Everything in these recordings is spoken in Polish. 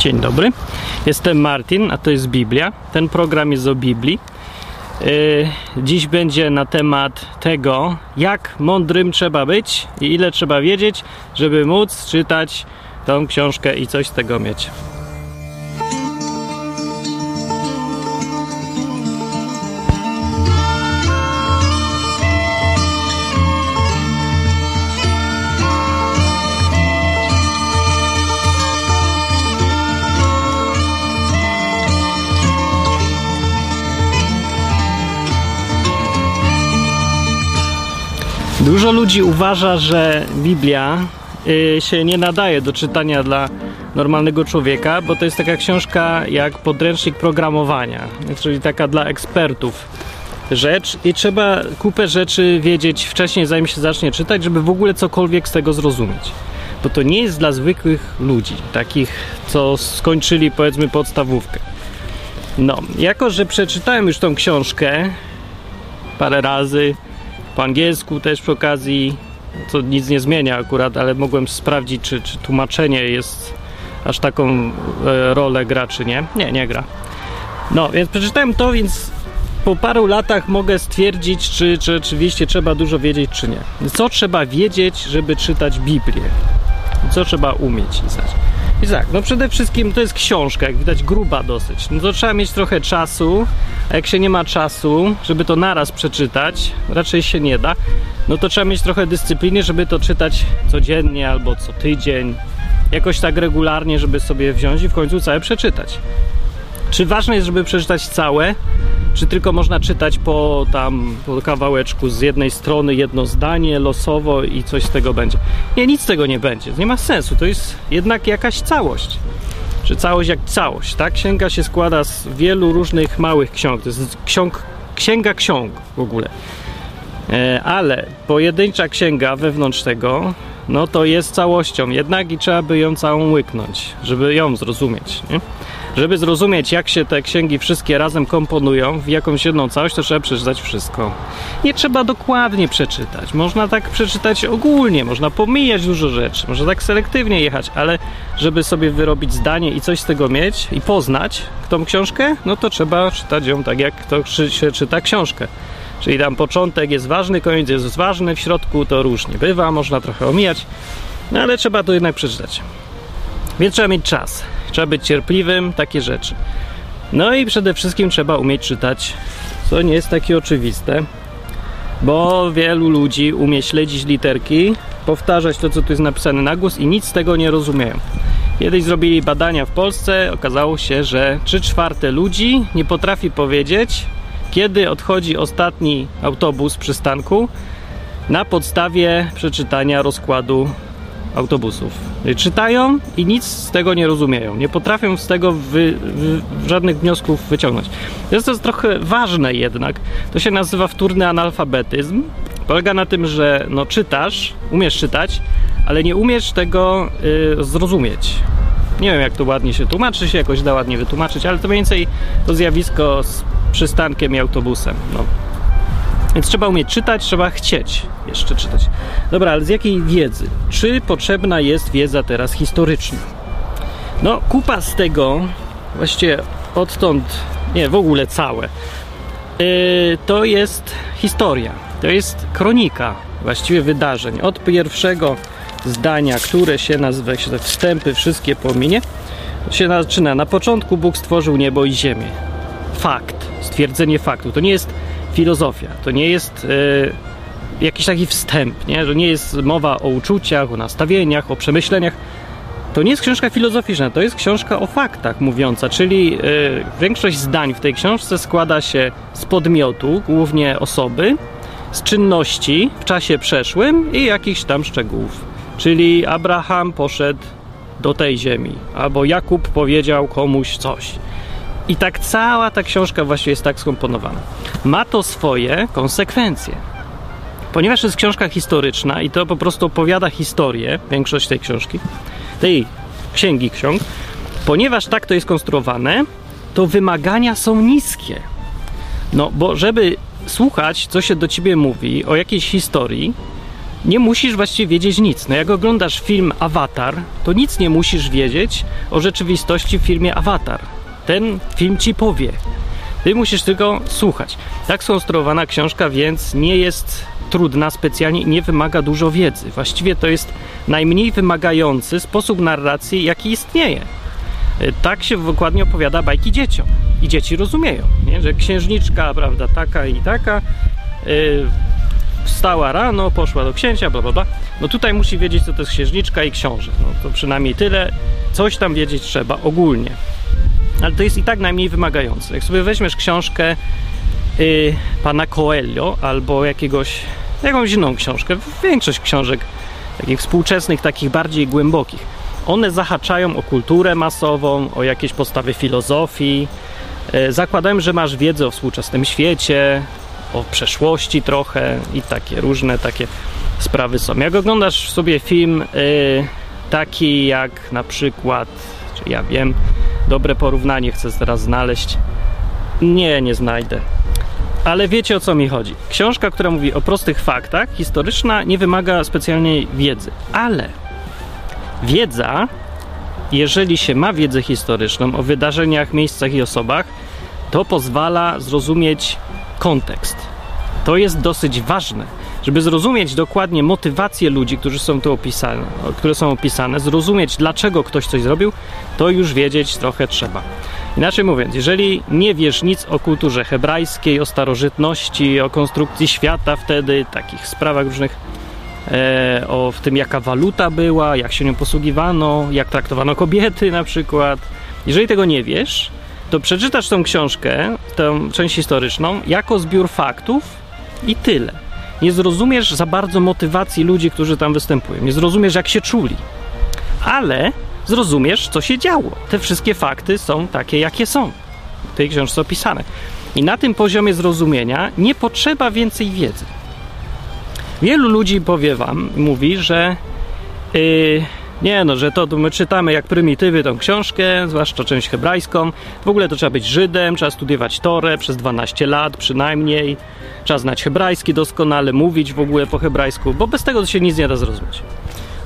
Dzień dobry, jestem Martin, a to jest Biblia. Ten program jest o Biblii. Yy, dziś będzie na temat tego, jak mądrym trzeba być i ile trzeba wiedzieć, żeby móc czytać tą książkę i coś z tego mieć. Dużo ludzi uważa, że Biblia y, się nie nadaje do czytania dla normalnego człowieka, bo to jest taka książka jak podręcznik programowania, czyli taka dla ekspertów rzecz i trzeba kupę rzeczy wiedzieć wcześniej, zanim się zacznie czytać, żeby w ogóle cokolwiek z tego zrozumieć. Bo to nie jest dla zwykłych ludzi, takich, co skończyli powiedzmy podstawówkę. No, jako że przeczytałem już tą książkę parę razy, po angielsku też przy okazji, co nic nie zmienia akurat, ale mogłem sprawdzić, czy, czy tłumaczenie jest aż taką e, rolę gra, czy nie. Nie, nie gra. No, więc przeczytałem to, więc po paru latach mogę stwierdzić, czy, czy oczywiście trzeba dużo wiedzieć, czy nie. Co trzeba wiedzieć, żeby czytać Biblię? Co trzeba umieć znać? I tak, no przede wszystkim to jest książka, jak widać gruba dosyć. No to trzeba mieć trochę czasu, a jak się nie ma czasu, żeby to naraz przeczytać, raczej się nie da, no to trzeba mieć trochę dyscypliny, żeby to czytać codziennie albo co tydzień, jakoś tak regularnie, żeby sobie wziąć i w końcu całe przeczytać. Czy ważne jest, żeby przeczytać całe, czy tylko można czytać po tam po kawałeczku z jednej strony jedno zdanie losowo i coś z tego będzie? Nie, nic z tego nie będzie. Nie ma sensu. To jest jednak jakaś całość. Czy całość jak całość, tak? Księga się składa z wielu różnych małych ksiąg. To jest ksiąg, księga ksiąg w ogóle. E, ale pojedyncza księga wewnątrz tego, no to jest całością jednak i trzeba by ją całą łyknąć, żeby ją zrozumieć. Nie? Żeby zrozumieć, jak się te księgi wszystkie razem komponują w jakąś jedną całość, to trzeba przeczytać wszystko. Nie trzeba dokładnie przeczytać. Można tak przeczytać ogólnie, można pomijać dużo rzeczy, można tak selektywnie jechać, ale żeby sobie wyrobić zdanie i coś z tego mieć i poznać tą książkę, no to trzeba czytać ją tak, jak to się czyta książkę. Czyli tam początek jest ważny, koniec jest ważny, w środku to różnie bywa, można trochę omijać, no ale trzeba to jednak przeczytać. Więc trzeba mieć czas, trzeba być cierpliwym, takie rzeczy. No i przede wszystkim trzeba umieć czytać, co nie jest takie oczywiste, bo wielu ludzi umie śledzić literki, powtarzać to, co tu jest napisane na głos i nic z tego nie rozumieją. Kiedyś zrobili badania w Polsce, okazało się, że 3 czwarte ludzi nie potrafi powiedzieć, kiedy odchodzi ostatni autobus przystanku na podstawie przeczytania rozkładu autobusów. Czytają i nic z tego nie rozumieją. Nie potrafią z tego wy, wy, żadnych wniosków wyciągnąć. Jest to trochę ważne jednak. To się nazywa wtórny analfabetyzm. Polega na tym, że no, czytasz, umiesz czytać, ale nie umiesz tego y, zrozumieć. Nie wiem, jak to ładnie się tłumaczy, się jakoś da ładnie wytłumaczyć, ale to mniej więcej to zjawisko z przystankiem i autobusem. No. Więc trzeba umieć czytać, trzeba chcieć jeszcze czytać. Dobra, ale z jakiej wiedzy? Czy potrzebna jest wiedza teraz historyczna? No, kupa z tego, właściwie odtąd, nie, w ogóle całe, yy, to jest historia. To jest kronika właściwie wydarzeń. Od pierwszego zdania, które się nazywa, jak się wstępy wszystkie pominie, się zaczyna. Na początku Bóg stworzył niebo i ziemię. Fakt, stwierdzenie faktu. To nie jest filozofia, to nie jest e, jakiś taki wstęp, nie? że nie jest mowa o uczuciach, o nastawieniach, o przemyśleniach. To nie jest książka filozoficzna, to jest książka o faktach mówiąca, czyli e, większość zdań w tej książce składa się z podmiotu, głównie osoby, z czynności w czasie przeszłym i jakichś tam szczegółów. Czyli Abraham poszedł do tej ziemi, albo Jakub powiedział komuś coś. I tak cała ta książka właśnie jest tak skomponowana. Ma to swoje konsekwencje. Ponieważ jest książka historyczna i to po prostu opowiada historię, większość tej książki, tej księgi ksiąg, ponieważ tak to jest konstruowane, to wymagania są niskie. No, bo żeby słuchać, co się do ciebie mówi o jakiejś historii, nie musisz właściwie wiedzieć nic. No jak oglądasz film Avatar, to nic nie musisz wiedzieć o rzeczywistości w filmie Avatar. Ten film ci powie. Ty musisz tylko słuchać. Tak skonstruowana książka, więc nie jest trudna specjalnie i nie wymaga dużo wiedzy. Właściwie to jest najmniej wymagający sposób narracji, jaki istnieje. Y, tak się dokładnie opowiada bajki dzieciom. I dzieci rozumieją, nie? że księżniczka, prawda, taka i taka, yy, wstała rano, poszła do księcia, bla, bla, bla. No tutaj musi wiedzieć, co to jest księżniczka i książę. No to przynajmniej tyle. Coś tam wiedzieć trzeba ogólnie. Ale to jest i tak najmniej wymagające. Jak sobie weźmiesz książkę yy, pana Coelho albo jakiegoś, jakąś inną książkę, większość książek takich współczesnych, takich bardziej głębokich, one zahaczają o kulturę masową, o jakieś postawy filozofii. Yy, zakładają, że masz wiedzę o współczesnym świecie, o przeszłości trochę i takie różne takie sprawy są. Jak oglądasz sobie film yy, taki jak na przykład, czy ja wiem, dobre porównanie chcę teraz znaleźć. Nie, nie znajdę. Ale wiecie o co mi chodzi. Książka, która mówi o prostych faktach, historyczna, nie wymaga specjalnej wiedzy. Ale wiedza, jeżeli się ma wiedzę historyczną o wydarzeniach, miejscach i osobach, to pozwala zrozumieć kontekst. To jest dosyć ważne, żeby zrozumieć dokładnie motywacje ludzi, którzy są tu opisane, które są opisane, zrozumieć dlaczego ktoś coś zrobił, to już wiedzieć trochę trzeba. Inaczej mówiąc, jeżeli nie wiesz nic o kulturze hebrajskiej, o starożytności, o konstrukcji świata wtedy, takich sprawach różnych, e, o w tym jaka waluta była, jak się nią posługiwano, jak traktowano kobiety na przykład, jeżeli tego nie wiesz, to przeczytasz tą książkę, tę część historyczną, jako zbiór faktów i tyle. Nie zrozumiesz za bardzo motywacji ludzi, którzy tam występują. Nie zrozumiesz, jak się czuli. Ale zrozumiesz, co się działo. Te wszystkie fakty są takie, jakie są w tej książce opisane. I na tym poziomie zrozumienia nie potrzeba więcej wiedzy. Wielu ludzi, powie wam, mówi, że yy, nie no, że to my czytamy jak prymitywy tą książkę, zwłaszcza część hebrajską. W ogóle to trzeba być Żydem, trzeba studiować Torę przez 12 lat przynajmniej. Trzeba znać hebrajski doskonale, mówić w ogóle po hebrajsku, bo bez tego się nic nie da zrozumieć.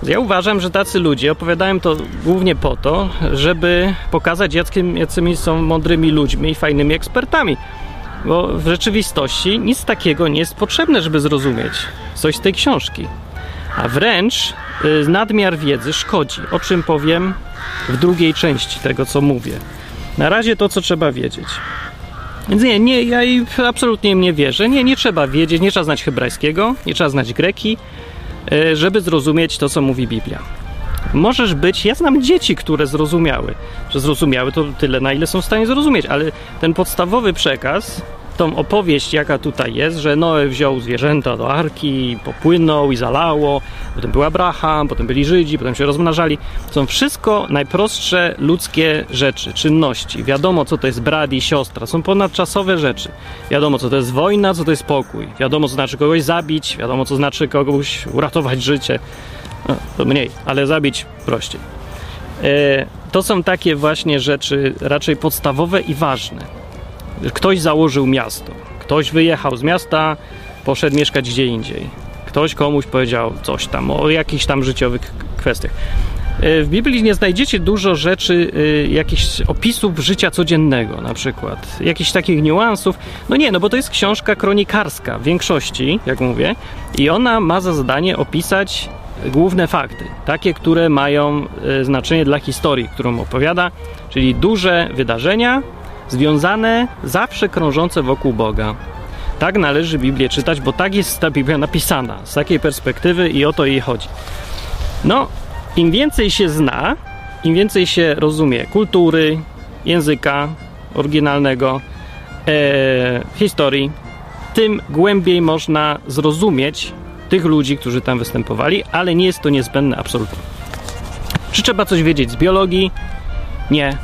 Ja uważam, że tacy ludzie opowiadają to głównie po to, żeby pokazać, jacymi, jacymi są mądrymi ludźmi i fajnymi ekspertami. Bo w rzeczywistości nic takiego nie jest potrzebne, żeby zrozumieć coś z tej książki. A wręcz y, nadmiar wiedzy szkodzi, o czym powiem w drugiej części tego, co mówię. Na razie to, co trzeba wiedzieć. Więc nie, nie, ja absolutnie nie wierzę. Nie, nie trzeba wiedzieć, nie trzeba znać hebrajskiego, nie trzeba znać greki, y, żeby zrozumieć to, co mówi Biblia. Możesz być, ja znam dzieci, które zrozumiały, że zrozumiały to tyle, na ile są w stanie zrozumieć, ale ten podstawowy przekaz tą opowieść, jaka tutaj jest, że Noe wziął zwierzęta do arki, popłynął i zalało, potem był Abraham, potem byli Żydzi, potem się rozmnażali. Są wszystko najprostsze ludzkie rzeczy, czynności. Wiadomo, co to jest brat i siostra, są ponadczasowe rzeczy. Wiadomo, co to jest wojna, co to jest pokój. Wiadomo, co znaczy kogoś zabić, wiadomo, co znaczy kogoś uratować życie. No, to mniej, ale zabić prościej. E, to są takie właśnie rzeczy raczej podstawowe i ważne ktoś założył miasto, ktoś wyjechał z miasta, poszedł mieszkać gdzie indziej. Ktoś komuś powiedział coś tam o jakichś tam życiowych kwestiach. E, w Biblii nie znajdziecie dużo rzeczy, e, jakichś opisów życia codziennego, na przykład, jakichś takich niuansów. No nie, no bo to jest książka kronikarska w większości, jak mówię, i ona ma za zadanie opisać główne fakty, takie, które mają e, znaczenie dla historii, którą opowiada, czyli duże wydarzenia, związane, zawsze krążące wokół Boga. Tak należy Biblię czytać, bo tak jest ta Biblia napisana, z takiej perspektywy i o to jej chodzi. No, im więcej się zna, im więcej się rozumie kultury, języka oryginalnego, e, historii, tym głębiej można zrozumieć tych ludzi, którzy tam występowali, ale nie jest to niezbędne absolutnie. Czy trzeba coś wiedzieć z biologii? Nie,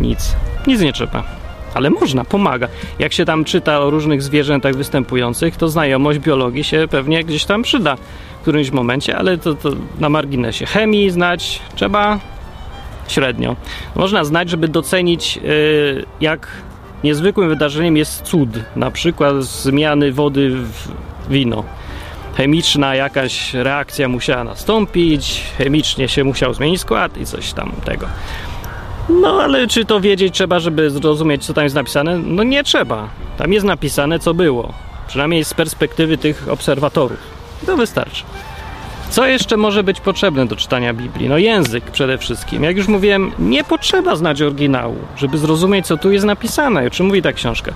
nic. Nic nie trzeba ale można, pomaga. Jak się tam czyta o różnych zwierzętach występujących, to znajomość biologii się pewnie gdzieś tam przyda w którymś momencie, ale to, to na marginesie. Chemii znać trzeba średnio. Można znać, żeby docenić, yy, jak niezwykłym wydarzeniem jest cud, na przykład zmiany wody w wino. chemiczna jakaś reakcja musiała nastąpić, chemicznie się musiał zmienić skład i coś tam tego. No ale czy to wiedzieć trzeba, żeby zrozumieć, co tam jest napisane? No nie trzeba. Tam jest napisane, co było. Przynajmniej z perspektywy tych obserwatorów. To wystarczy. Co jeszcze może być potrzebne do czytania Biblii? No język przede wszystkim. Jak już mówiłem, nie potrzeba znać oryginału, żeby zrozumieć, co tu jest napisane. O czym mówi ta książka?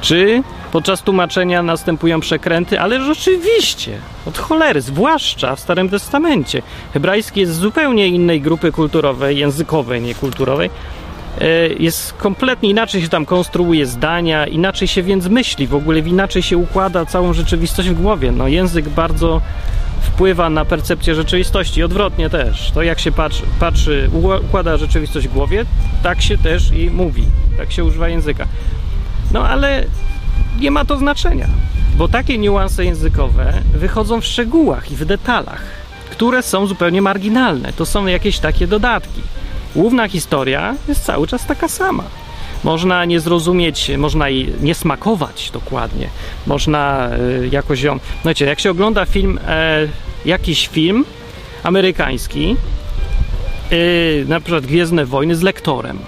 Czy podczas tłumaczenia następują przekręty? Ale rzeczywiście, od cholery, zwłaszcza w Starym Testamencie. Hebrajski jest z zupełnie innej grupy kulturowej, językowej, nie kulturowej. E, jest kompletnie inaczej się tam konstruuje zdania, inaczej się więc myśli, w ogóle inaczej się układa całą rzeczywistość w głowie. No język bardzo wpływa na percepcję rzeczywistości. Odwrotnie też. To jak się patrzy, patrzy, układa rzeczywistość w głowie, tak się też i mówi. Tak się używa języka. No ale nie ma to znaczenia, bo takie niuanse językowe wychodzą w szczegółach i w detalach, które są zupełnie marginalne. To są jakieś takie dodatki. Główna historia jest cały czas taka sama. Można nie zrozumieć, można i nie smakować dokładnie. Można y, jakoś ją. No wiecie, jak się ogląda film, e, jakiś film amerykański, y, na przykład Gwiezdne Wojny z lektorem.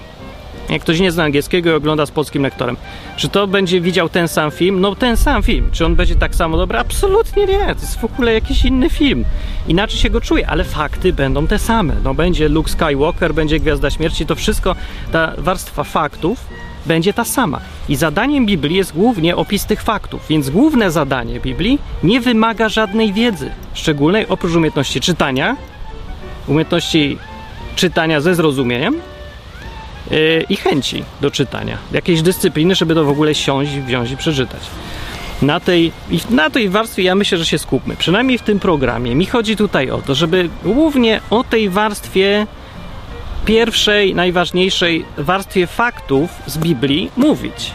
Jak ktoś nie zna angielskiego i ogląda z polskim lektorem, czy to będzie widział ten sam film? No ten sam film. Czy on będzie tak samo dobry? Absolutnie nie. To jest w ogóle jakiś inny film. Inaczej się go czuje, ale fakty będą te same. No będzie Luke Skywalker, będzie Gwiazda Śmierci, to wszystko, ta warstwa faktów będzie ta sama. I zadaniem Biblii jest głównie opis tych faktów, więc główne zadanie Biblii nie wymaga żadnej wiedzy szczególnej oprócz umiejętności czytania, umiejętności czytania ze zrozumieniem i chęci do czytania, jakiejś dyscypliny, żeby to w ogóle siąść, wziąć i przeczytać. Na tej, na tej warstwie ja myślę, że się skupmy. Przynajmniej w tym programie. Mi chodzi tutaj o to, żeby głównie o tej warstwie pierwszej, najważniejszej warstwie faktów z Biblii mówić.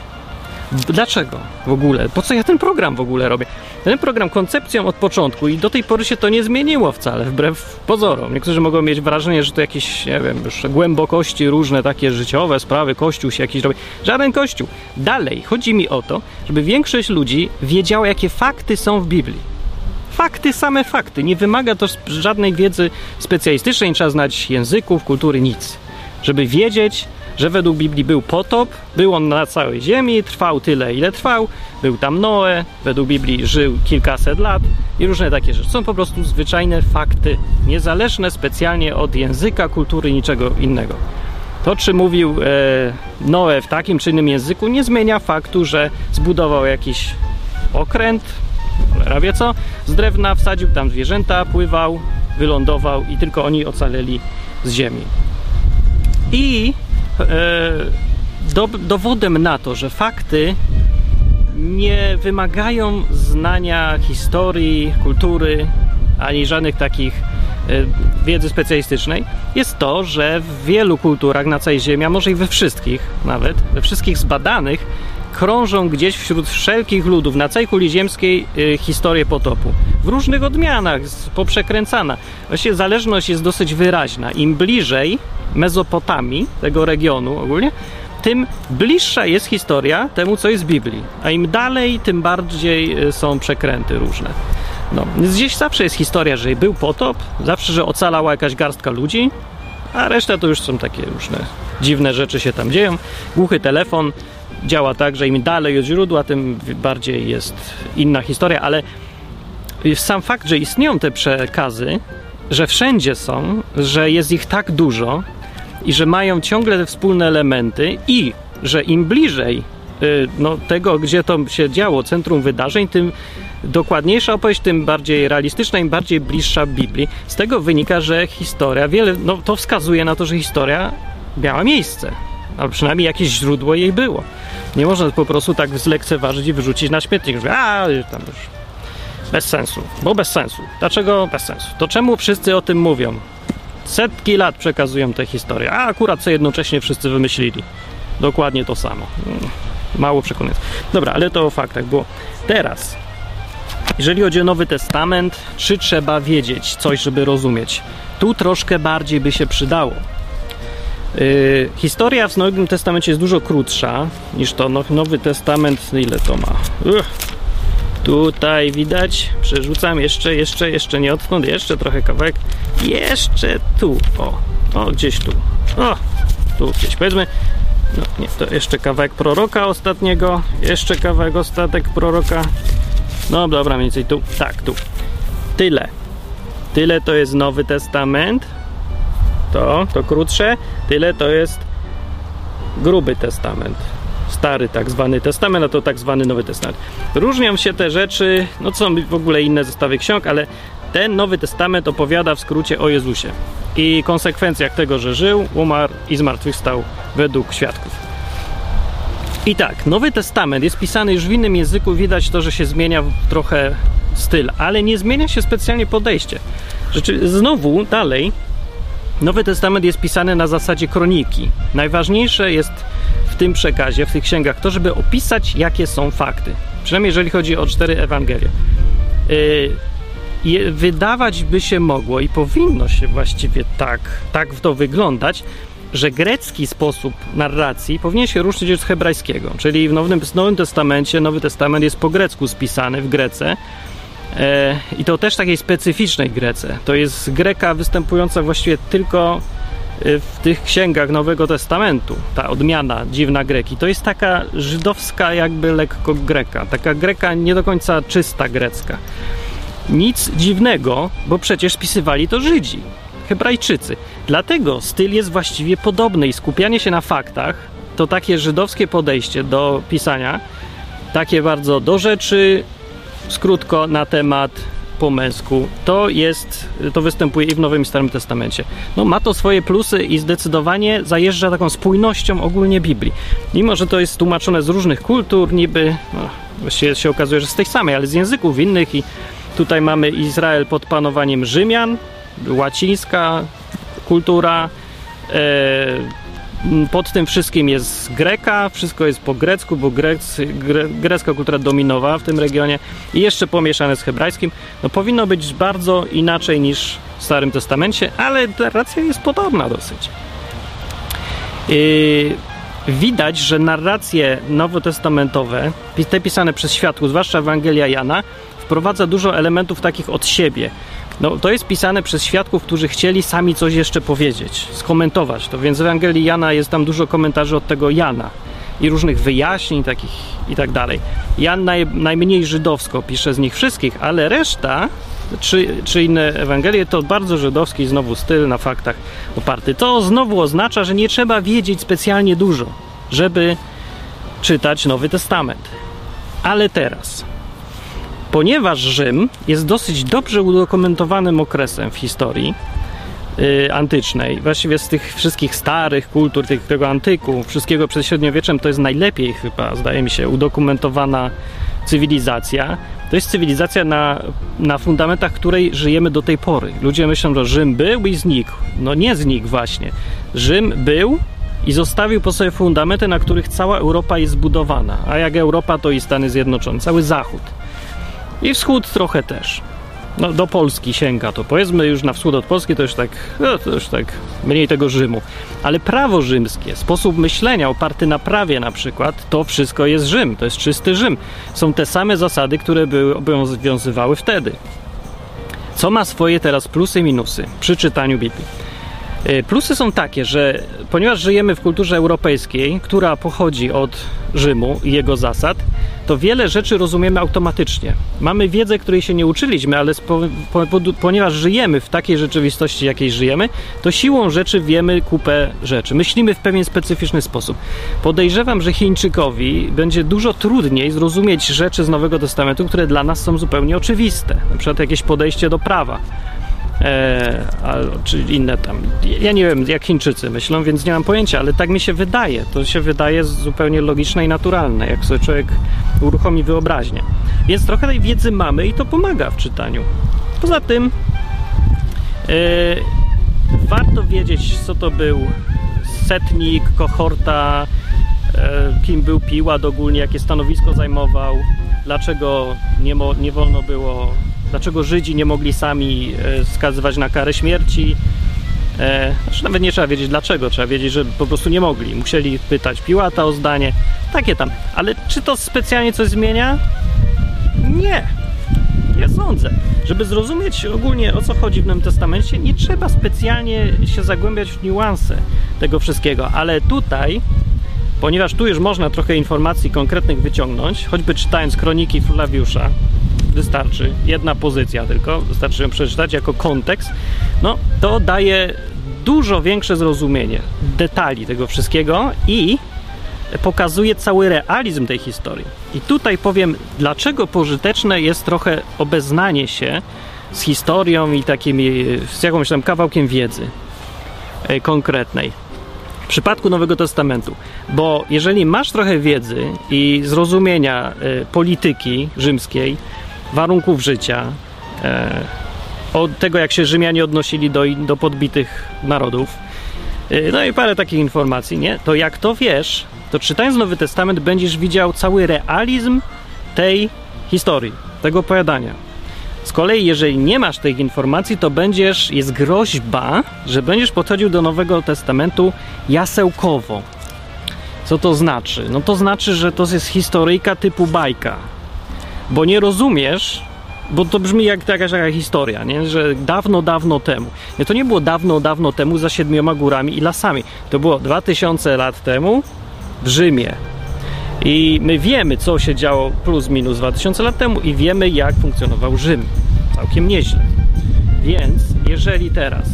Dlaczego w ogóle? Po co ja ten program w ogóle robię? Ten program koncepcją od początku i do tej pory się to nie zmieniło wcale, wbrew pozorom. Niektórzy mogą mieć wrażenie, że to jakieś, nie wiem, już głębokości różne takie życiowe sprawy, kościół się jakiś robi. Żaden kościół. Dalej, chodzi mi o to, żeby większość ludzi wiedziała, jakie fakty są w Biblii fakty, same fakty. Nie wymaga to żadnej wiedzy specjalistycznej, nie trzeba znać języków, kultury, nic. Żeby wiedzieć, że według Biblii był potop, był on na całej ziemi, trwał tyle, ile trwał, był tam Noe, według Biblii żył kilkaset lat i różne takie rzeczy. Są po prostu zwyczajne fakty, niezależne specjalnie od języka, kultury, niczego innego. To, czy mówił e, Noe w takim czy innym języku, nie zmienia faktu, że zbudował jakiś okręt, cholera wie co, z drewna wsadził tam zwierzęta, pływał, wylądował i tylko oni ocaleli z ziemi. I do, dowodem na to, że fakty nie wymagają znania historii, kultury, ani żadnych takich e, wiedzy specjalistycznej, jest to, że w wielu kulturach na całej Ziemi, a może i we wszystkich nawet, we wszystkich zbadanych, krążą gdzieś wśród wszelkich ludów na całej kuli ziemskiej y, historie potopu. W różnych odmianach, poprzekręcana. Właściwie zależność jest dosyć wyraźna. Im bliżej Mezopotamii, tego regionu ogólnie, tym bliższa jest historia temu, co jest w Biblii. A im dalej, tym bardziej y, są przekręty różne. No, gdzieś zawsze jest historia, że był potop, zawsze, że ocalała jakaś garstka ludzi, a reszta to już są takie różne dziwne rzeczy się tam dzieją. Głuchy telefon, działa tak, że im dalej od źródła, tym bardziej jest inna historia, ale sam fakt, że istnieją te przekazy, że wszędzie są, że jest ich tak dużo i że mają ciągle te wspólne elementy i że im bliżej y, no, tego, gdzie to się działo, centrum wydarzeń, tym dokładniejsza opowieść, tym bardziej realistyczna, im bardziej bliższa Biblii. Z tego wynika, że historia, wiele, no to wskazuje na to, że historia miała miejsce albo przynajmniej jakieś źródło jej było. Nie można po prostu tak zlekceważyć i wyrzucić na śmietnik, że a, tam już bez sensu, bo bez sensu. Dlaczego bez sensu? To czemu wszyscy o tym mówią? Setki lat przekazują tę historię, a akurat co jednocześnie wszyscy wymyślili. Dokładnie to samo. Mm, mało przekonujące. Dobra, ale to o faktach było. Teraz, jeżeli chodzi o Nowy Testament, czy trzeba wiedzieć coś, żeby rozumieć? Tu troszkę bardziej by się przydało Yy, historia w Nowym Testamencie jest dużo krótsza niż to no, Nowy Testament. Ile to ma? Uch. Tutaj widać, przerzucam jeszcze, jeszcze, jeszcze nie odtąd, jeszcze trochę kawałek, jeszcze tu, o, o, gdzieś tu, o, tu gdzieś. Powiedzmy, no nie, to jeszcze kawałek proroka ostatniego, jeszcze kawałek ostatek proroka, no dobra, mniej więcej tu, tak, tu, tyle, tyle to jest Nowy Testament, to, to krótsze, tyle to jest Gruby Testament stary tak zwany testament, a to tak zwany Nowy Testament. Różnią się te rzeczy, no co są w ogóle inne zestawy ksiąg, ale ten Nowy Testament opowiada w skrócie o Jezusie i konsekwencjach tego, że żył, umarł i zmartwychwstał według świadków. I tak, Nowy Testament jest pisany już w innym języku, widać to, że się zmienia trochę styl, ale nie zmienia się specjalnie podejście. Rzeczy, znowu, dalej, Nowy Testament jest pisany na zasadzie kroniki. Najważniejsze jest w tym przekazie, w tych księgach, to, żeby opisać, jakie są fakty. Przynajmniej jeżeli chodzi o cztery Ewangelie. Yy, wydawać by się mogło i powinno się właściwie tak, tak to wyglądać, że grecki sposób narracji powinien się różnić od hebrajskiego. Czyli w Nowym, Nowym Testamencie Nowy Testament jest po grecku spisany w Grece. E, I to też takiej specyficznej Grece. To jest Greka występująca właściwie tylko Y, w tych księgach Nowego Testamentu, ta odmiana dziwna Greki, to jest taka żydowska jakby lekko Greka, taka Greka nie do końca czysta grecka. Nic dziwnego, bo przecież spisywali to Żydzi, Hebrajczycy. Dlatego styl jest właściwie podobny i skupianie się na faktach to takie żydowskie podejście do pisania, takie bardzo do rzeczy, skrótko na temat po męsku, to jest, to występuje i w Nowym i Starym Testamencie. No ma to swoje plusy i zdecydowanie zajeżdża taką spójnością ogólnie Biblii. Mimo, że to jest tłumaczone z różnych kultur, niby, no, właściwie się okazuje, że z tej samej, ale z języków innych i tutaj mamy Izrael pod panowaniem Rzymian, łacińska kultura, e, pod tym wszystkim jest Greka, wszystko jest po grecku, bo grec, gre, grecka kultura dominowała w tym regionie i jeszcze pomieszane z hebrajskim. No powinno być bardzo inaczej niż w Starym Testamencie, ale narracja jest podobna dosyć. Yy, widać, że narracje nowotestamentowe, te pisane przez światło, zwłaszcza Ewangelia Jana, wprowadza dużo elementów takich od siebie. No, to jest pisane przez świadków, którzy chcieli sami coś jeszcze powiedzieć, skomentować to, więc w Ewangelii Jana jest tam dużo komentarzy od tego Jana i różnych wyjaśnień takich i tak dalej. Jan naj, najmniej żydowsko pisze z nich wszystkich, ale reszta, czy, czy inne Ewangelie, to bardzo żydowski znowu styl na faktach oparty. To znowu oznacza, że nie trzeba wiedzieć specjalnie dużo, żeby czytać Nowy Testament. Ale teraz Ponieważ Rzym jest dosyć dobrze udokumentowanym okresem w historii yy, antycznej, właściwie z tych wszystkich starych kultur, tych, tego antyku, wszystkiego przed średniowieczem, to jest najlepiej chyba, zdaje mi się, udokumentowana cywilizacja. To jest cywilizacja na, na fundamentach której żyjemy do tej pory. Ludzie myślą, że Rzym był i znikł. No nie znikł właśnie. Rzym był i zostawił po sobie fundamenty, na których cała Europa jest zbudowana. A jak Europa, to i Stany Zjednoczone, cały Zachód. I wschód trochę też. No, do Polski sięga to. Powiedzmy już na wschód od Polski to już tak, no, to już tak mniej tego Rzymu. Ale prawo rzymskie, sposób myślenia oparty na prawie na przykład, to wszystko jest Rzym, to jest czysty Rzym. Są te same zasady, które były obowiązywały wtedy. Co ma swoje teraz plusy i minusy przy czytaniu Biblii? E, plusy są takie, że ponieważ żyjemy w kulturze europejskiej, która pochodzi od Rzymu i jego zasad, to wiele rzeczy rozumiemy automatycznie. Mamy wiedzę, której się nie uczyliśmy, ale po, po, ponieważ żyjemy w takiej rzeczywistości, jakiej żyjemy, to siłą rzeczy wiemy kupę rzeczy. Myślimy w pewien specyficzny sposób. Podejrzewam, że Chińczykowi będzie dużo trudniej zrozumieć rzeczy z Nowego Testamentu, które dla nas są zupełnie oczywiste. Na przykład jakieś podejście do prawa e, a, czy inne tam. Ja nie wiem, jak Chińczycy myślą, więc nie mam pojęcia, ale tak mi się wydaje. To się wydaje zupełnie logiczne i naturalne, jak sobie człowiek uruchomi wyobraźnię. Więc trochę tej wiedzy mamy i to pomaga w czytaniu. Poza tym e, warto wiedzieć, co to był setnik, kohorta, e, kim był Piłat ogólnie, jakie stanowisko zajmował, dlaczego nie, nie wolno było dlaczego Żydzi nie mogli sami e, skazywać na karę śmierci. E, znaczy nawet nie trzeba wiedzieć dlaczego, trzeba wiedzieć, że po prostu nie mogli. Musieli pytać Piłata o zdanie, takie tam. Ale czy to specjalnie coś zmienia? Nie. Nie sądzę. Żeby zrozumieć ogólnie o co chodzi w Nowym Testamencie, nie trzeba specjalnie się zagłębiać w niuanse tego wszystkiego, ale tutaj, ponieważ tu już można trochę informacji konkretnych wyciągnąć, choćby czytając kroniki Flawiusza, wystarczy jedna pozycja tylko, wystarczy ją przeczytać jako kontekst, no to daje dużo większe zrozumienie detali tego wszystkiego i pokazuje cały realizm tej historii. I tutaj powiem, dlaczego pożyteczne jest trochę obeznanie się z historią i takimi, z jakimś tam kawałkiem wiedzy e, konkretnej. W przypadku Nowego Testamentu, bo jeżeli masz trochę wiedzy i zrozumienia e, polityki rzymskiej, warunków życia, e, od tego, jak się Rzymianie odnosili do, do podbitych narodów, no i parę takich informacji, nie? To jak to wiesz, to czytając Nowy Testament będziesz widział cały realizm tej historii, tego opowiadania. Z kolei, jeżeli nie masz tych informacji, to będziesz, jest groźba, że będziesz podchodził do Nowego Testamentu jasełkowo. Co to znaczy? No to znaczy, że to jest historyjka typu bajka, bo nie rozumiesz, bo to brzmi jak jakaś taka historia, nie? że dawno, dawno temu. Nie, to nie było dawno, dawno temu za siedmioma górami i lasami. To było 2000 lat temu w Rzymie. I my wiemy, co się działo plus minus 2000 lat temu i wiemy, jak funkcjonował Rzym. Całkiem nieźle. Więc jeżeli teraz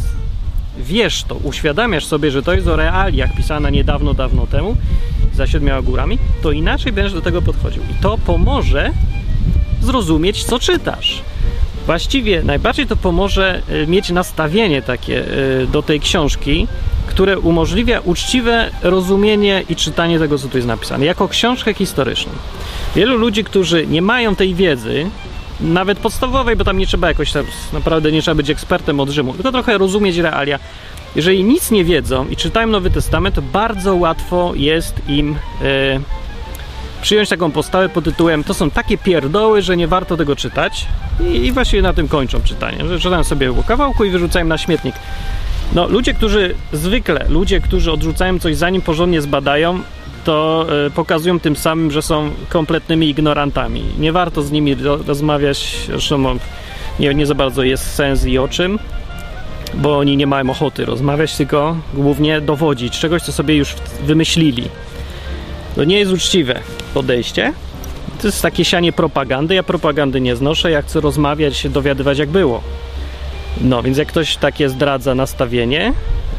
wiesz to, uświadamiasz sobie, że to jest o realiach pisana niedawno, dawno temu, za siedmioma górami, to inaczej będziesz do tego podchodził. I to pomoże zrozumieć, co czytasz. Właściwie najbardziej to pomoże e, mieć nastawienie takie e, do tej książki, które umożliwia uczciwe rozumienie i czytanie tego, co tu jest napisane, jako książkę historyczną. Wielu ludzi, którzy nie mają tej wiedzy, nawet podstawowej, bo tam nie trzeba jakoś naprawdę nie trzeba być ekspertem od Rzymu, tylko trochę rozumieć realia. Jeżeli nic nie wiedzą i czytają Nowy Testament, bardzo łatwo jest im e, przyjąć taką postawę pod tytułem to są takie pierdoły, że nie warto tego czytać i, i na tym kończą czytanie, że czytają sobie po kawałku i wyrzucają na śmietnik. No, ludzie, którzy zwykle, ludzie, którzy odrzucają coś zanim porządnie zbadają, to y, pokazują tym samym, że są kompletnymi ignorantami. Nie warto z nimi ro rozmawiać, zresztą nie, nie za bardzo jest sens i o czym, bo oni nie mają ochoty rozmawiać, tylko głównie dowodzić czegoś, co sobie już wymyślili. To nie jest uczciwe podejście. To jest takie sianie propagandy. Ja propagandy nie znoszę. Ja chcę rozmawiać, się dowiadywać, jak było. No, więc jak ktoś takie zdradza nastawienie,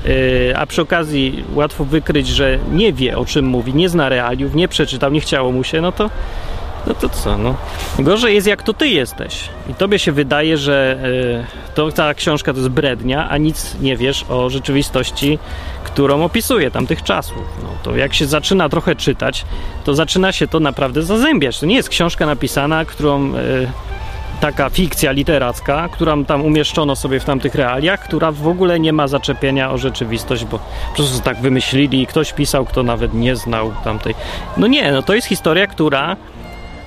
yy, a przy okazji łatwo wykryć, że nie wie o czym mówi, nie zna realiów, nie przeczytał, nie chciało mu się, no to no to co, no. Gorzej jest jak to ty jesteś. I tobie się wydaje, że yy, to ta książka to jest brednia, a nic nie wiesz o rzeczywistości, którą opisuje tamtych czasów. No to jak się zaczyna trochę czytać, to zaczyna się to naprawdę zazębiać. To nie jest książka napisana, którą... Yy, taka fikcja literacka, którą tam umieszczono sobie w tamtych realiach, która w ogóle nie ma zaczepienia o rzeczywistość, bo po prostu tak wymyślili i ktoś pisał, kto nawet nie znał tamtej. No nie, no to jest historia, która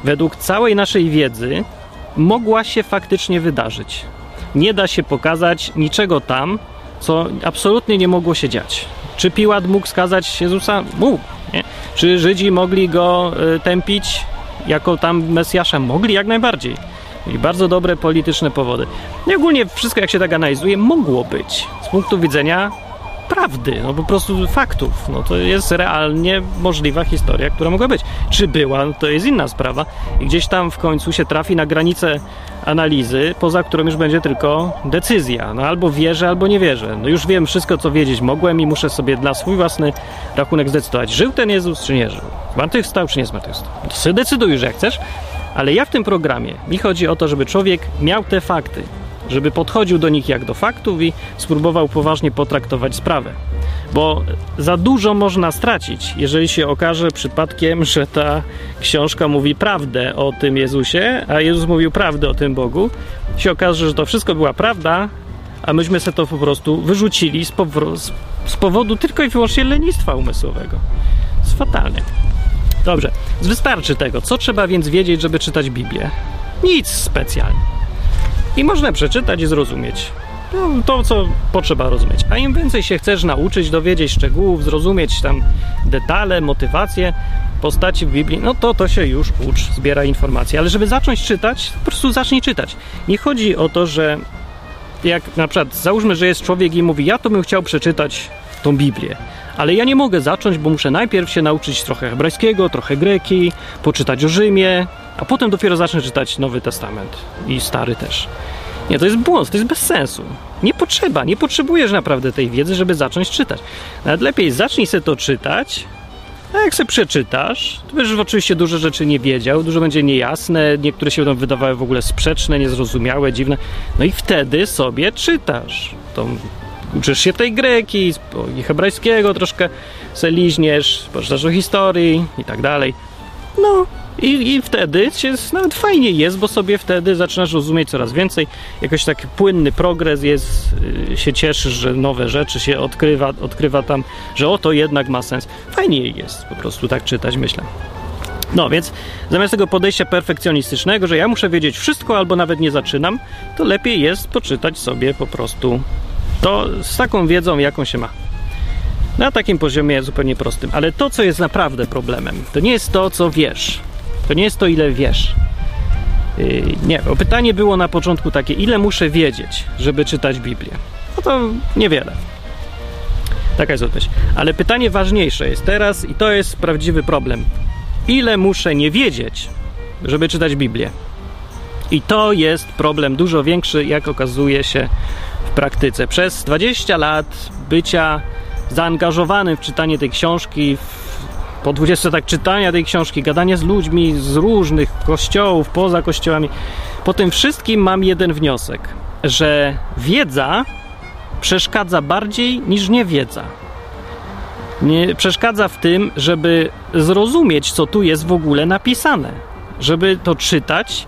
według całej naszej wiedzy mogła się faktycznie wydarzyć. Nie da się pokazać niczego tam, co absolutnie nie mogło się dziać. Czy Piłat mógł skazać Jezusa? Mógł. Nie? Czy Żydzi mogli go y, tępić jako tam Mesjasza? Mogli jak najbardziej. Mieli bardzo dobre polityczne powody. I ogólnie wszystko, jak się tak analizuje, mogło być z punktu widzenia prawdy, no po prostu faktów. No to jest realnie możliwa historia, która mogła być. Czy była, no to jest inna sprawa. I gdzieś tam w końcu się trafi na granicę analizy, poza którą już będzie tylko decyzja. No albo wierzę, albo nie wierzę. No już wiem wszystko, co wiedzieć mogłem i muszę sobie dla swój własny rachunek zdecydować, żył ten Jezus, czy nie żył. Zmartwychwstał, czy nie zmartwychwstał. To sobie decyduj już, jak chcesz. Ale ja w tym programie mi chodzi o to, żeby człowiek miał te fakty, żeby podchodził do nich jak do faktów i spróbował poważnie potraktować sprawę. Bo za dużo można stracić, jeżeli się okaże przypadkiem, że ta książka mówi prawdę o tym Jezusie, a Jezus mówił prawdę o tym Bogu. Się okaże, że to wszystko była prawda, a myśmy sobie to po prostu wyrzucili z, z powodu tylko i wyłącznie lenistwa umysłowego. Jest fatalne. Dobrze, wystarczy tego. Co trzeba więc wiedzieć, żeby czytać Biblię? Nic specjalnie. I można przeczytać i zrozumieć. No, to, co potrzeba rozumieć. A im więcej się chcesz nauczyć, dowiedzieć szczegółów, zrozumieć tam detale, motywacje postaci w Biblii, no to to się już ucz, zbiera informacje. Ale żeby zacząć czytać, po prostu zacznij czytać. Nie chodzi o to, że jak na przykład załóżmy, że jest człowiek i mówi, ja to bym chciał przeczytać tą Biblię, ale ja nie mogę zacząć, bo muszę najpierw się nauczyć trochę hebrajskiego, trochę greki, poczytać o Rzymie, a potem dopiero zacznę czytać Nowy Testament i Stary też. Nie, to jest błąd, to jest bez sensu. Nie potrzeba, nie potrzebujesz naprawdę tej wiedzy, żeby zacząć czytać. Nawet lepiej zacznij sobie to czytać, a jak sobie przeczytasz, to będziesz oczywiście dużo rzeczy nie wiedział, dużo będzie niejasne, niektóre się będą wydawały w ogóle sprzeczne, niezrozumiałe, dziwne. No i wtedy sobie czytasz. To uczysz się tej greki i hebrajskiego, troszkę se liźniesz, poczytasz o historii i tak dalej. No, i, I wtedy się nawet fajnie jest, bo sobie wtedy zaczynasz rozumieć coraz więcej. Jakoś taki płynny progres jest, yy, się cieszysz, że nowe rzeczy się odkrywa, odkrywa tam, że oto jednak ma sens. Fajnie jest po prostu tak czytać, myślę. No więc zamiast tego podejścia perfekcjonistycznego, że ja muszę wiedzieć wszystko albo nawet nie zaczynam, to lepiej jest poczytać sobie po prostu to z taką wiedzą, jaką się ma. Na takim poziomie zupełnie prostym. Ale to, co jest naprawdę problemem, to nie jest to, co wiesz. To nie jest to, ile wiesz. Yy, nie, bo pytanie było na początku takie, ile muszę wiedzieć, żeby czytać Biblię? No to niewiele. Taka jest odpowiedź. Ale pytanie ważniejsze jest teraz, i to jest prawdziwy problem. Ile muszę nie wiedzieć, żeby czytać Biblię? I to jest problem dużo większy, jak okazuje się w praktyce. Przez 20 lat bycia zaangażowanym w czytanie tej książki, po 20 tak czytania tej książki, gadania z ludźmi z różnych kościołów, poza kościołami, po tym wszystkim mam jeden wniosek, że wiedza przeszkadza bardziej niż niewiedza. Nie przeszkadza w tym, żeby zrozumieć, co tu jest w ogóle napisane, żeby to czytać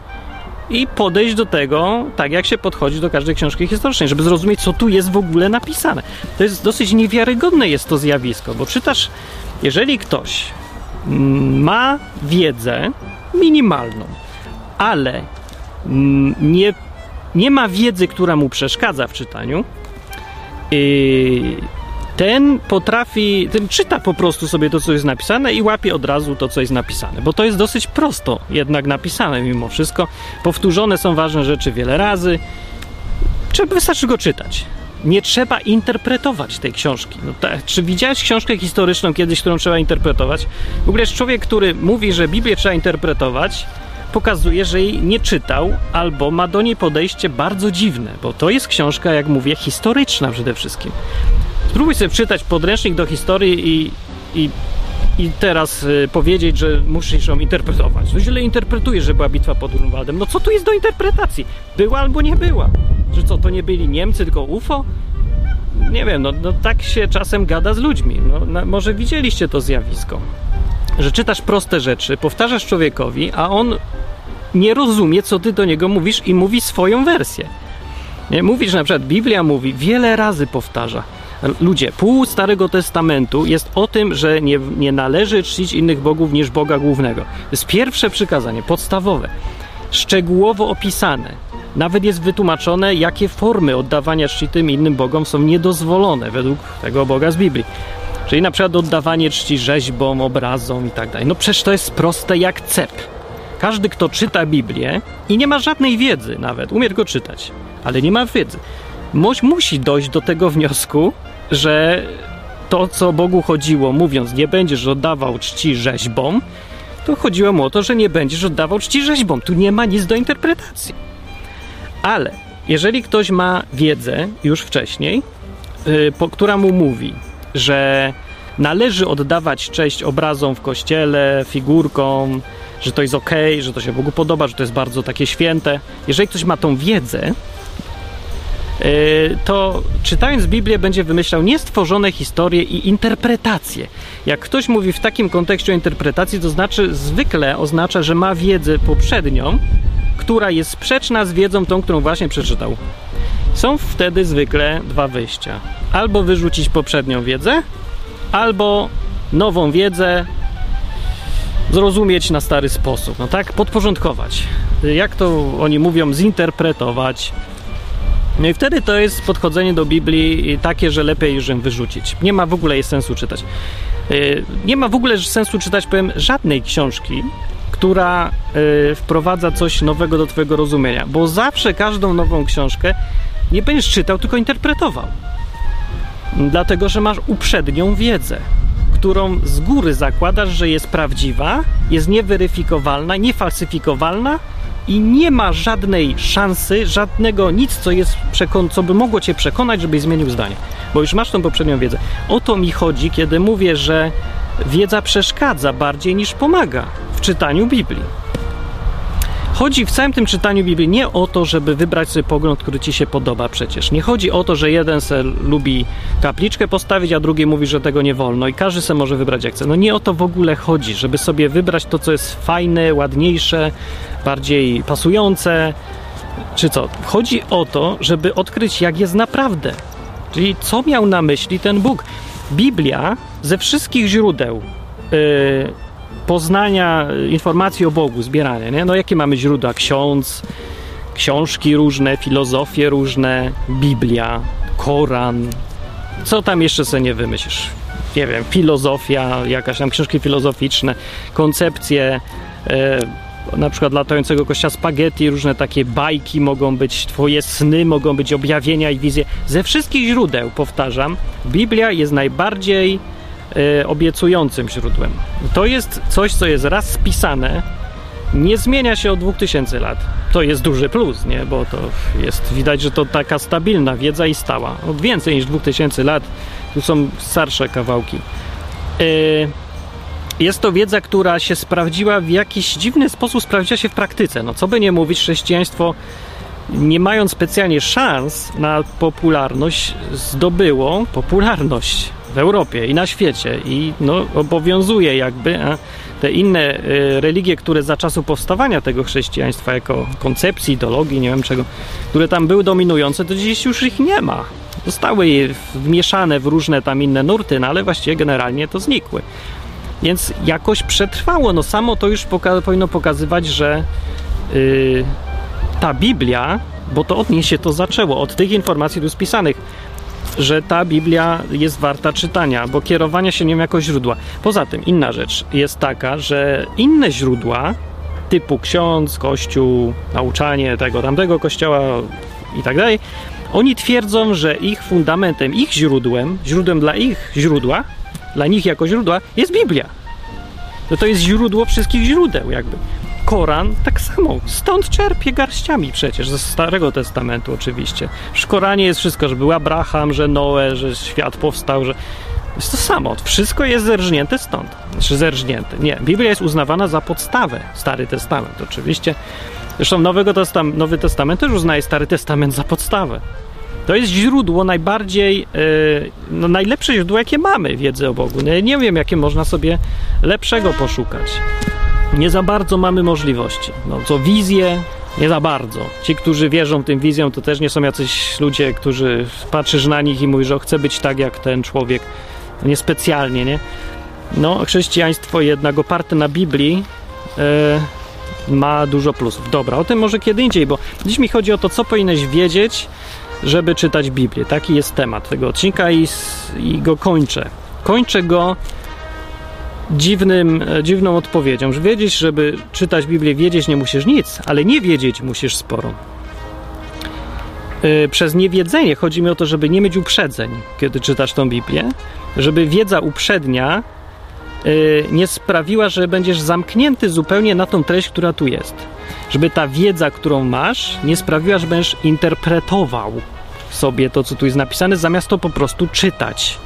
i podejść do tego tak, jak się podchodzi do każdej książki historycznej, żeby zrozumieć, co tu jest w ogóle napisane. To jest dosyć niewiarygodne jest to zjawisko, bo czytasz, jeżeli ktoś mm, ma wiedzę minimalną, ale mm, nie, nie ma wiedzy, która mu przeszkadza w czytaniu, yy, ten potrafi, ten czyta po prostu sobie to, co jest napisane i łapie od razu to, co jest napisane, bo to jest dosyć prosto jednak napisane mimo wszystko. Powtórzone są ważne rzeczy wiele razy. Trzeba, wystarczy go czytać. Nie trzeba interpretować tej książki. No ta, czy widziałeś książkę historyczną kiedyś, którą trzeba interpretować? W ogóle jest człowiek, który mówi, że Biblię trzeba interpretować, pokazuje, że jej nie czytał albo ma do niej podejście bardzo dziwne, bo to jest książka, jak mówię, historyczna przede wszystkim. Spróbuj sobie przeczytać podręcznik do historii i, i, i teraz y, powiedzieć, że musisz ją interpretować. No źle interpretujesz, że była bitwa pod Grunwaldem. No co tu jest do interpretacji? Była albo nie była? Że co, to nie byli Niemcy, tylko UFO? Nie wiem, no, no tak się czasem gada z ludźmi. No, na, może widzieliście to zjawisko. Że czytasz proste rzeczy, powtarzasz człowiekowi, a on nie rozumie, co ty do niego mówisz i mówi swoją wersję. Nie? Mówisz na przykład, Biblia mówi, wiele razy powtarza Ludzie, pół Starego Testamentu jest o tym, że nie, nie należy czcić innych bogów niż Boga głównego. To jest pierwsze przykazanie, podstawowe, szczegółowo opisane. Nawet jest wytłumaczone, jakie formy oddawania czci tym innym bogom są niedozwolone według tego Boga z Biblii. Czyli na przykład oddawanie czci rzeźbom, obrazom i tak dalej. No przecież to jest proste jak cep. Każdy, kto czyta Biblię i nie ma żadnej wiedzy nawet, umie tylko czytać, ale nie ma wiedzy, musi dojść do tego wniosku, że to, co Bogu chodziło, mówiąc, nie będziesz oddawał czci rzeźbom, to chodziło mu o to, że nie będziesz oddawał czci rzeźbom. Tu nie ma nic do interpretacji. Ale jeżeli ktoś ma wiedzę już wcześniej, yy, po, która mu mówi, że należy oddawać cześć obrazom w kościele, figurkom, że to jest ok, że to się Bogu podoba, że to jest bardzo takie święte. Jeżeli ktoś ma tą wiedzę, to czytając Biblię będzie wymyślał niestworzone historie i interpretacje. Jak ktoś mówi w takim kontekście o interpretacji, to znaczy zwykle oznacza, że ma wiedzę poprzednią, która jest sprzeczna z wiedzą tą, którą właśnie przeczytał. Są wtedy zwykle dwa wyjścia. Albo wyrzucić poprzednią wiedzę, albo nową wiedzę zrozumieć na stary sposób. No tak, podporządkować. Jak to oni mówią, zinterpretować No i wtedy to jest podchodzenie do Biblii takie, że lepiej już ją wyrzucić. Nie ma w ogóle jej sensu czytać. Y, nie ma w ogóle sensu czytać, powiem, żadnej książki, która y, wprowadza coś nowego do Twojego rozumienia, bo zawsze każdą nową książkę nie będziesz czytał, tylko interpretował. Dlatego, że masz uprzednią wiedzę, którą z góry zakładasz, że jest prawdziwa, jest nieweryfikowalna, niefalsyfikowalna i nie ma żadnej szansy, żadnego nic, co, jest co by mogło cię przekonać, żebyś zmienił zdanie, bo już masz tą poprzednią wiedzę. O to mi chodzi, kiedy mówię, że wiedza przeszkadza bardziej niż pomaga w czytaniu Biblii. Chodzi w całym tym czytaniu Biblii nie o to, żeby wybrać sobie pogląd, który ci się podoba przecież. Nie chodzi o to, że jeden se lubi kapliczkę postawić, a drugi mówi, że tego nie wolno i każdy se może wybrać jak chce. No nie o to w ogóle chodzi, żeby sobie wybrać to, co jest fajne, ładniejsze, bardziej pasujące, czy co. Chodzi o to, żeby odkryć, jak jest naprawdę. Czyli co miał na myśli ten Bóg. Biblia ze wszystkich źródeł yy, poznania informacji o Bogu, zbierania, nie? No jakie mamy źródła? Ksiądz, książki różne, filozofie różne, Biblia, Koran. Co tam jeszcze sobie nie wymyślisz? Nie wiem, filozofia, jakaś tam książki filozoficzne, koncepcje, e, na przykład latającego kościa spaghetti, różne takie bajki mogą być, twoje sny mogą być, objawienia i wizje. Ze wszystkich źródeł, powtarzam, Biblia jest najbardziej obiecującym źródłem. To jest coś, co jest raz spisane, nie zmienia się od 2000 lat. To jest duży plus, nie? Bo to jest, widać, że to taka stabilna wiedza i stała. Od więcej niż 2000 lat. Tu są starsze kawałki. E, jest to wiedza, która się sprawdziła w jakiś dziwny sposób, sprawdziła się w praktyce. No co by nie mówić, chrześcijaństwo nie mając specjalnie szans na popularność, zdobyło popularność w Europie i na świecie i no, obowiązuje jakby te inne y, religie, które za czasu powstawania tego chrześcijaństwa jako koncepcji, ideologii, nie wiem czego, które tam były dominujące, to dziś już ich nie ma. Zostały wmieszane w różne tam inne nurty, no ale właściwie generalnie to znikły. Więc jakoś przetrwało. No samo to już poka powinno pokazywać, że yy, ta Biblia, bo to od niej się to zaczęło, od tych informacji tu spisanych, że ta Biblia jest warta czytania, bo kierowania się nią jako źródła. Poza tym inna rzecz jest taka, że inne źródła typu ksiądz, kościół, nauczanie tego, tamtego kościoła i tak dalej, oni twierdzą, że ich fundamentem, ich źródłem, źródłem dla ich źródła, dla nich jako źródła jest Biblia. No to jest źródło wszystkich źródeł jakby. Koran tak samo. Stąd czerpie garściami przecież, ze Starego Testamentu oczywiście. W Koranie jest wszystko, że był Abraham, że Noe, że świat powstał, że... Jest to samo. Wszystko jest zerżnięte stąd. Znaczy zerżnięte. Nie. Biblia jest uznawana za podstawę. Stary Testament oczywiście. Zresztą Nowego Testam Nowy Testament też uznaje Stary Testament za podstawę. To jest źródło najbardziej, yy, no najlepsze źródło, jakie mamy wiedzy o Bogu. No, nie wiem, jakie można sobie lepszego poszukać. Nie za bardzo mamy możliwości. No co wizje, nie za bardzo. Ci, którzy wierzą tym wizjom, to też nie są jacyś ludzie, którzy patrzysz na nich i mówisz, że chce być tak jak ten człowiek. Niespecjalnie, nie? No, chrześcijaństwo jednak oparte na Biblii yy, ma dużo plusów. Dobra, o tym może kiedy indziej, bo dziś mi chodzi o to, co powinieneś wiedzieć, żeby czytać Biblię. Taki jest temat tego odcinka i, i go kończę. Kończę go dziwnym, dziwną odpowiedzią, że wiedzieć, żeby czytać Biblię, wiedzieć nie musisz nic, ale nie wiedzieć musisz sporo. Yy, przez niewiedzenie chodzi mi o to, żeby nie mieć uprzedzeń, kiedy czytasz tą Biblię, żeby wiedza uprzednia yy, nie sprawiła, że będziesz zamknięty zupełnie na tą treść, która tu jest. Żeby ta wiedza, którą masz, nie sprawiła, że będziesz interpretował sobie to, co tu jest napisane, zamiast to po prostu czytać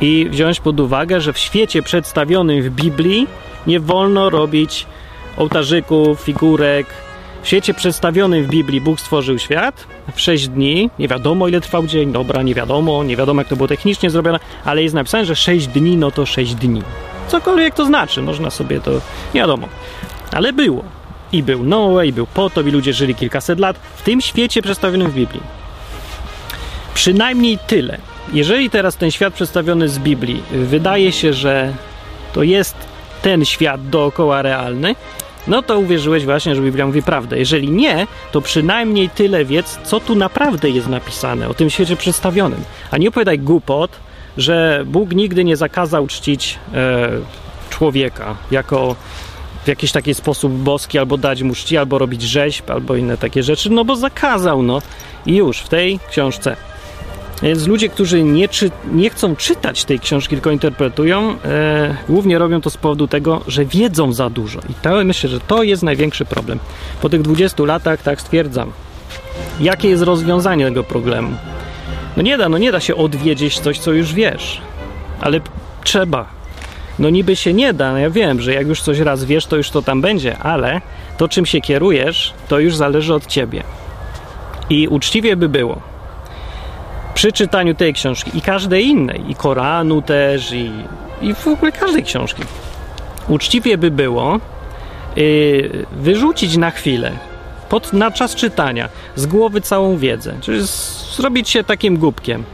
i wziąć pod uwagę, że w świecie przedstawionym w Biblii nie wolno robić ołtarzyków, figurek. W świecie przedstawionym w Biblii Bóg stworzył świat w 6 dni. Nie wiadomo, ile trwał dzień, dobra, nie wiadomo, nie wiadomo, jak to było technicznie zrobione, ale jest napisane, że 6 dni no to 6 dni. Cokolwiek to znaczy, można sobie to. Nie wiadomo. Ale było. I był Noe, i był Potop, i ludzie żyli kilkaset lat w tym świecie przedstawionym w Biblii. Przynajmniej tyle. Jeżeli teraz ten świat przedstawiony z Biblii wydaje się, że to jest ten świat dookoła realny, no to uwierzyłeś właśnie, że Biblia mówi prawdę. Jeżeli nie, to przynajmniej tyle wiedz, co tu naprawdę jest napisane o tym świecie przedstawionym. A nie opowiadaj głupot, że Bóg nigdy nie zakazał czcić e, człowieka jako w jakiś taki sposób boski, albo dać mu czci, albo robić rzeźb, albo inne takie rzeczy, no bo zakazał, no. I już w tej książce. Więc ludzie, którzy nie, czy, nie chcą czytać tej książki, tylko interpretują, e, głównie robią to z powodu tego, że wiedzą za dużo. I to, myślę, że to jest największy problem. Po tych 20 latach tak stwierdzam. Jakie jest rozwiązanie tego problemu? No nie da, no nie da się odwiedzić coś, co już wiesz. Ale trzeba. No niby się nie da, no ja wiem, że jak już coś raz wiesz, to już to tam będzie, ale to czym się kierujesz, to już zależy od ciebie. I uczciwie by było, przy czytaniu tej książki i każdej innej, i Koranu też, i, i w ogóle każdej książki, uczciwie by było yy, wyrzucić na chwilę, pod, na czas czytania, z głowy całą wiedzę, czyli z, zrobić się takim głupkiem.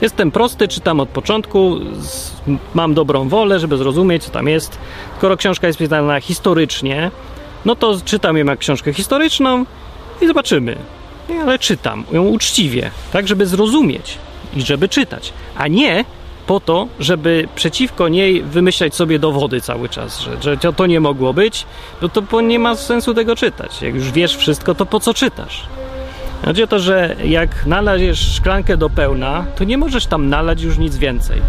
Jestem prosty, czytam od początku, z, mam dobrą wolę, żeby zrozumieć, co tam jest. Skoro książka jest pisana historycznie, no to czytam ją jak książkę historyczną i zobaczymy, ale czytam ją uczciwie, tak, żeby zrozumieć i żeby czytać, a nie po to, żeby przeciwko niej wymyślać sobie dowody cały czas, że, że to nie mogło być, no to nie ma sensu tego czytać. Jak już wiesz wszystko, to po co czytasz? Chodzi o to, że jak nalajesz szklankę do pełna, to nie możesz tam nalać już nic więcej.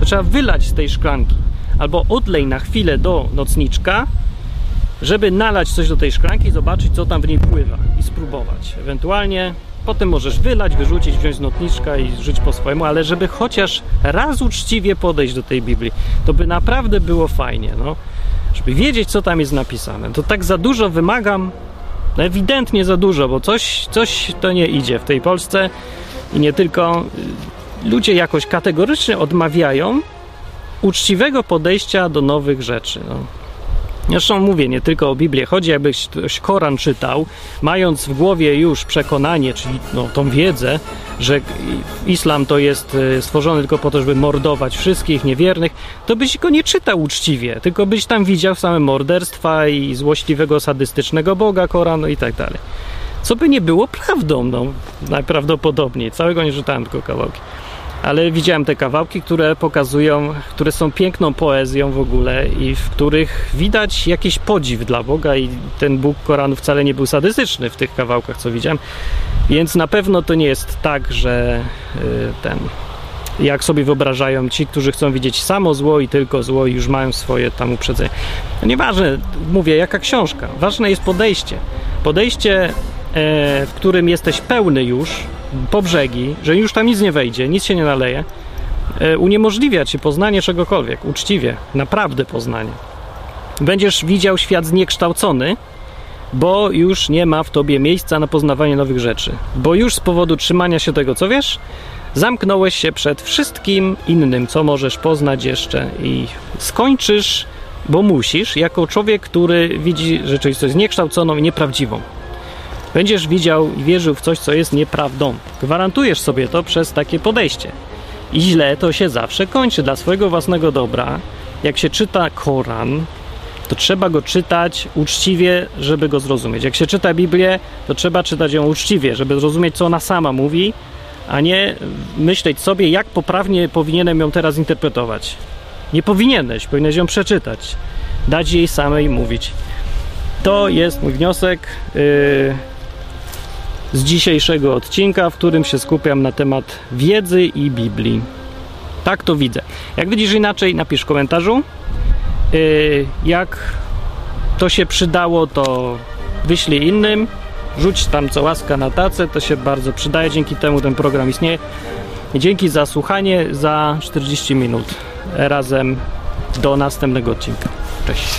To trzeba wylać z tej szklanki. Albo odlej na chwilę do nocniczka, żeby nalać coś do tej szklanki zobaczyć, co tam w niej pływa i spróbować. Ewentualnie potem możesz wylać, wyrzucić, wziąć notniczka i żyć po swojemu, ale żeby chociaż raz uczciwie podejść do tej Biblii, to by naprawdę było fajnie, no. Żeby wiedzieć, co tam jest napisane. To tak za dużo wymagam, no ewidentnie za dużo, bo coś, coś to nie idzie w tej Polsce i nie tylko. Ludzie jakoś kategorycznie odmawiają uczciwego podejścia do nowych rzeczy. No. Zresztą mówię, nie tylko o Biblię. Chodzi, jakbyś ktoś Koran czytał, mając w głowie już przekonanie, czyli no, tą wiedzę, że islam to jest e, stworzony tylko po to, żeby mordować wszystkich niewiernych, to byś go nie czytał uczciwie, tylko byś tam widział same morderstwa i złośliwego, sadystycznego Boga Koranu i tak dalej. Co by nie było prawdą, no, najprawdopodobniej. Całego nie czytałem, tylko kawałki ale widziałem te kawałki, które pokazują, które są piękną poezją w ogóle i w których widać jakiś podziw dla Boga i ten Bóg Koranu wcale nie był sadystyczny w tych kawałkach, co widziałem. Więc na pewno to nie jest tak, że y, ten jak sobie wyobrażają ci, którzy chcą widzieć samo zło i tylko zło i już mają swoje tam uprzedzenie. No nieważne, mówię, jaka książka. Ważne jest podejście. Podejście, e, w którym jesteś pełny już po brzegi, że już tam nic nie wejdzie, nic się nie naleje, e, uniemożliwia ci poznanie czegokolwiek, uczciwie, naprawdę poznanie. Będziesz widział świat zniekształcony, bo już nie ma w tobie miejsca na poznawanie nowych rzeczy. Bo już z powodu trzymania się tego, co wiesz, zamknąłeś się przed wszystkim innym, co możesz poznać jeszcze i skończysz, bo musisz, jako człowiek, który widzi rzeczywistość zniekształconą i nieprawdziwą. Będziesz widział i wierzył w coś, co jest nieprawdą. Gwarantujesz sobie to przez takie podejście. I źle to się zawsze kończy dla swojego własnego dobra. Jak się czyta Koran, to trzeba go czytać uczciwie, żeby go zrozumieć. Jak się czyta Biblię, to trzeba czytać ją uczciwie, żeby zrozumieć, co ona sama mówi, a nie myśleć sobie, jak poprawnie powinienem ją teraz interpretować. Nie powinieneś, powinieneś ją przeczytać, dać jej samej mówić. To jest mój wniosek. Yy z dzisiejszego odcinka, w którym się skupiam na temat wiedzy i Biblii. Tak to widzę. Jak widzisz inaczej, napisz w komentarzu. Yy, jak to się przydało, to wyślij innym. Rzuć tam co łaska na tacę, to się bardzo przydaje. Dzięki temu ten program istnieje. Dzięki za słuchanie, za 40 minut. Razem do następnego odcinka. Cześć.